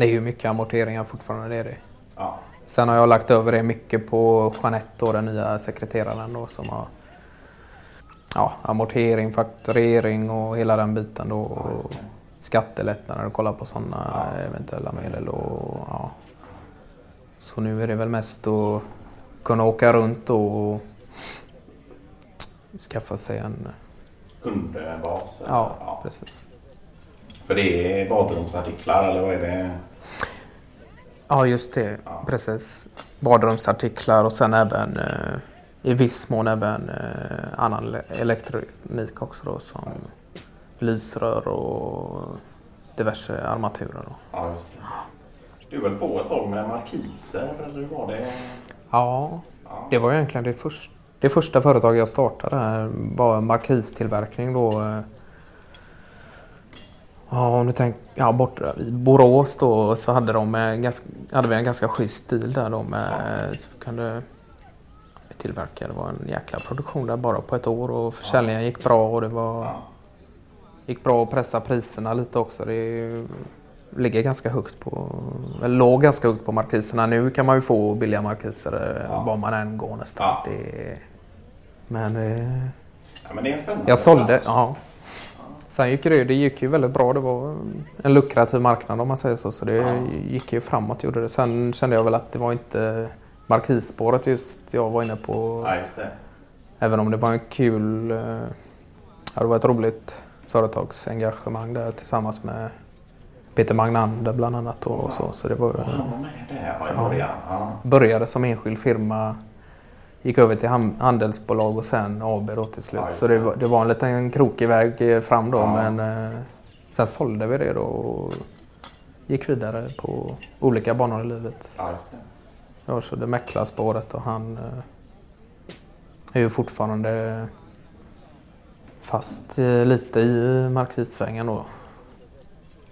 Det är ju mycket amorteringar fortfarande, det är det. Ja. Sen har jag lagt över det mycket på Jeanette, då, den nya sekreteraren då, som har ja, amortering, fakturering och hela den biten. Då, och skattelättnader och kolla på sådana eventuella medel. Och, ja. Så nu är det väl mest att kunna åka runt och skaffa sig en... Kundbas? eller? Ja, precis. För det är badrumsartiklar eller vad är det? Ja, just det. Precis. Badrumsartiklar och sen även eh, i viss mån även eh, annan ele- elektronik också då som lysrör och diverse armaturer. Då. Ja, just det. Du höll på ett tag med markiser eller hur var det? Ja, Ja. det var egentligen det, först, det första företag jag startade var markistillverkning då. Eh, Ja, om du tänker, ja, borta i Borås då så hade, de en ganska, hade vi en ganska schysst stil där då med så kunde tillverka. Det var en jäkla produktion där bara på ett år och försäljningen gick bra och det var gick bra att pressa priserna lite också. Det ligger ganska högt på, eller låg ganska högt på markiserna. Nu kan man ju få billiga markiser eh, Ja. var man än går nästan. Ja. Det, men eh, ja, men det är en spännande jag sålde, bransch. ja. Sen gick det, det gick ju väldigt bra. Det var en lukrativ marknad om man säger så. Så det gick ju framåt gjorde det. Sen kände jag väl att det var inte markisspåret just jag var inne på. Ja, det. Även om det var en kul... eh, Ja, det var ett roligt företagsengagemang där tillsammans med Peter Magnander bland annat. Och, och så. så det var, Ja. början. Ja. började som enskild firma, gick över till handelsbolag och sen AB då till slut. Så det var, det var en liten krokig väg fram då. Ja. Men eh, sen sålde vi det då och gick vidare på olika banor i livet. ja, just det. Jag körde mäklarspåret och han eh, är ju fortfarande fast eh, lite i markissvängen då.